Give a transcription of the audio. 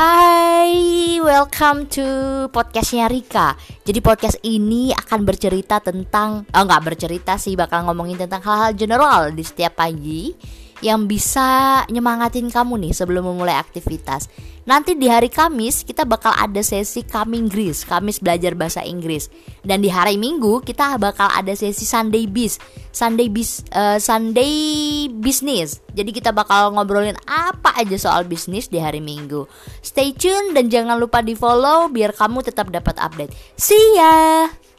Hai, welcome to podcastnya Rika. Jadi podcast ini akan bercerita tentang, oh nggak bercerita sih, bakal ngomongin tentang hal-hal general di setiap pagi yang bisa nyemangatin kamu nih sebelum memulai aktivitas. Nanti di hari Kamis kita bakal ada sesi Coming Greece, Kamis belajar bahasa Inggris. Dan di hari Minggu kita bakal ada sesi Sunday Biz, Sunday Biz, uh, Sunday Business. Jadi kita bakal ngobrolin apa aja soal bisnis di hari Minggu. Stay tune dan jangan lupa di follow biar kamu tetap dapat update. See ya.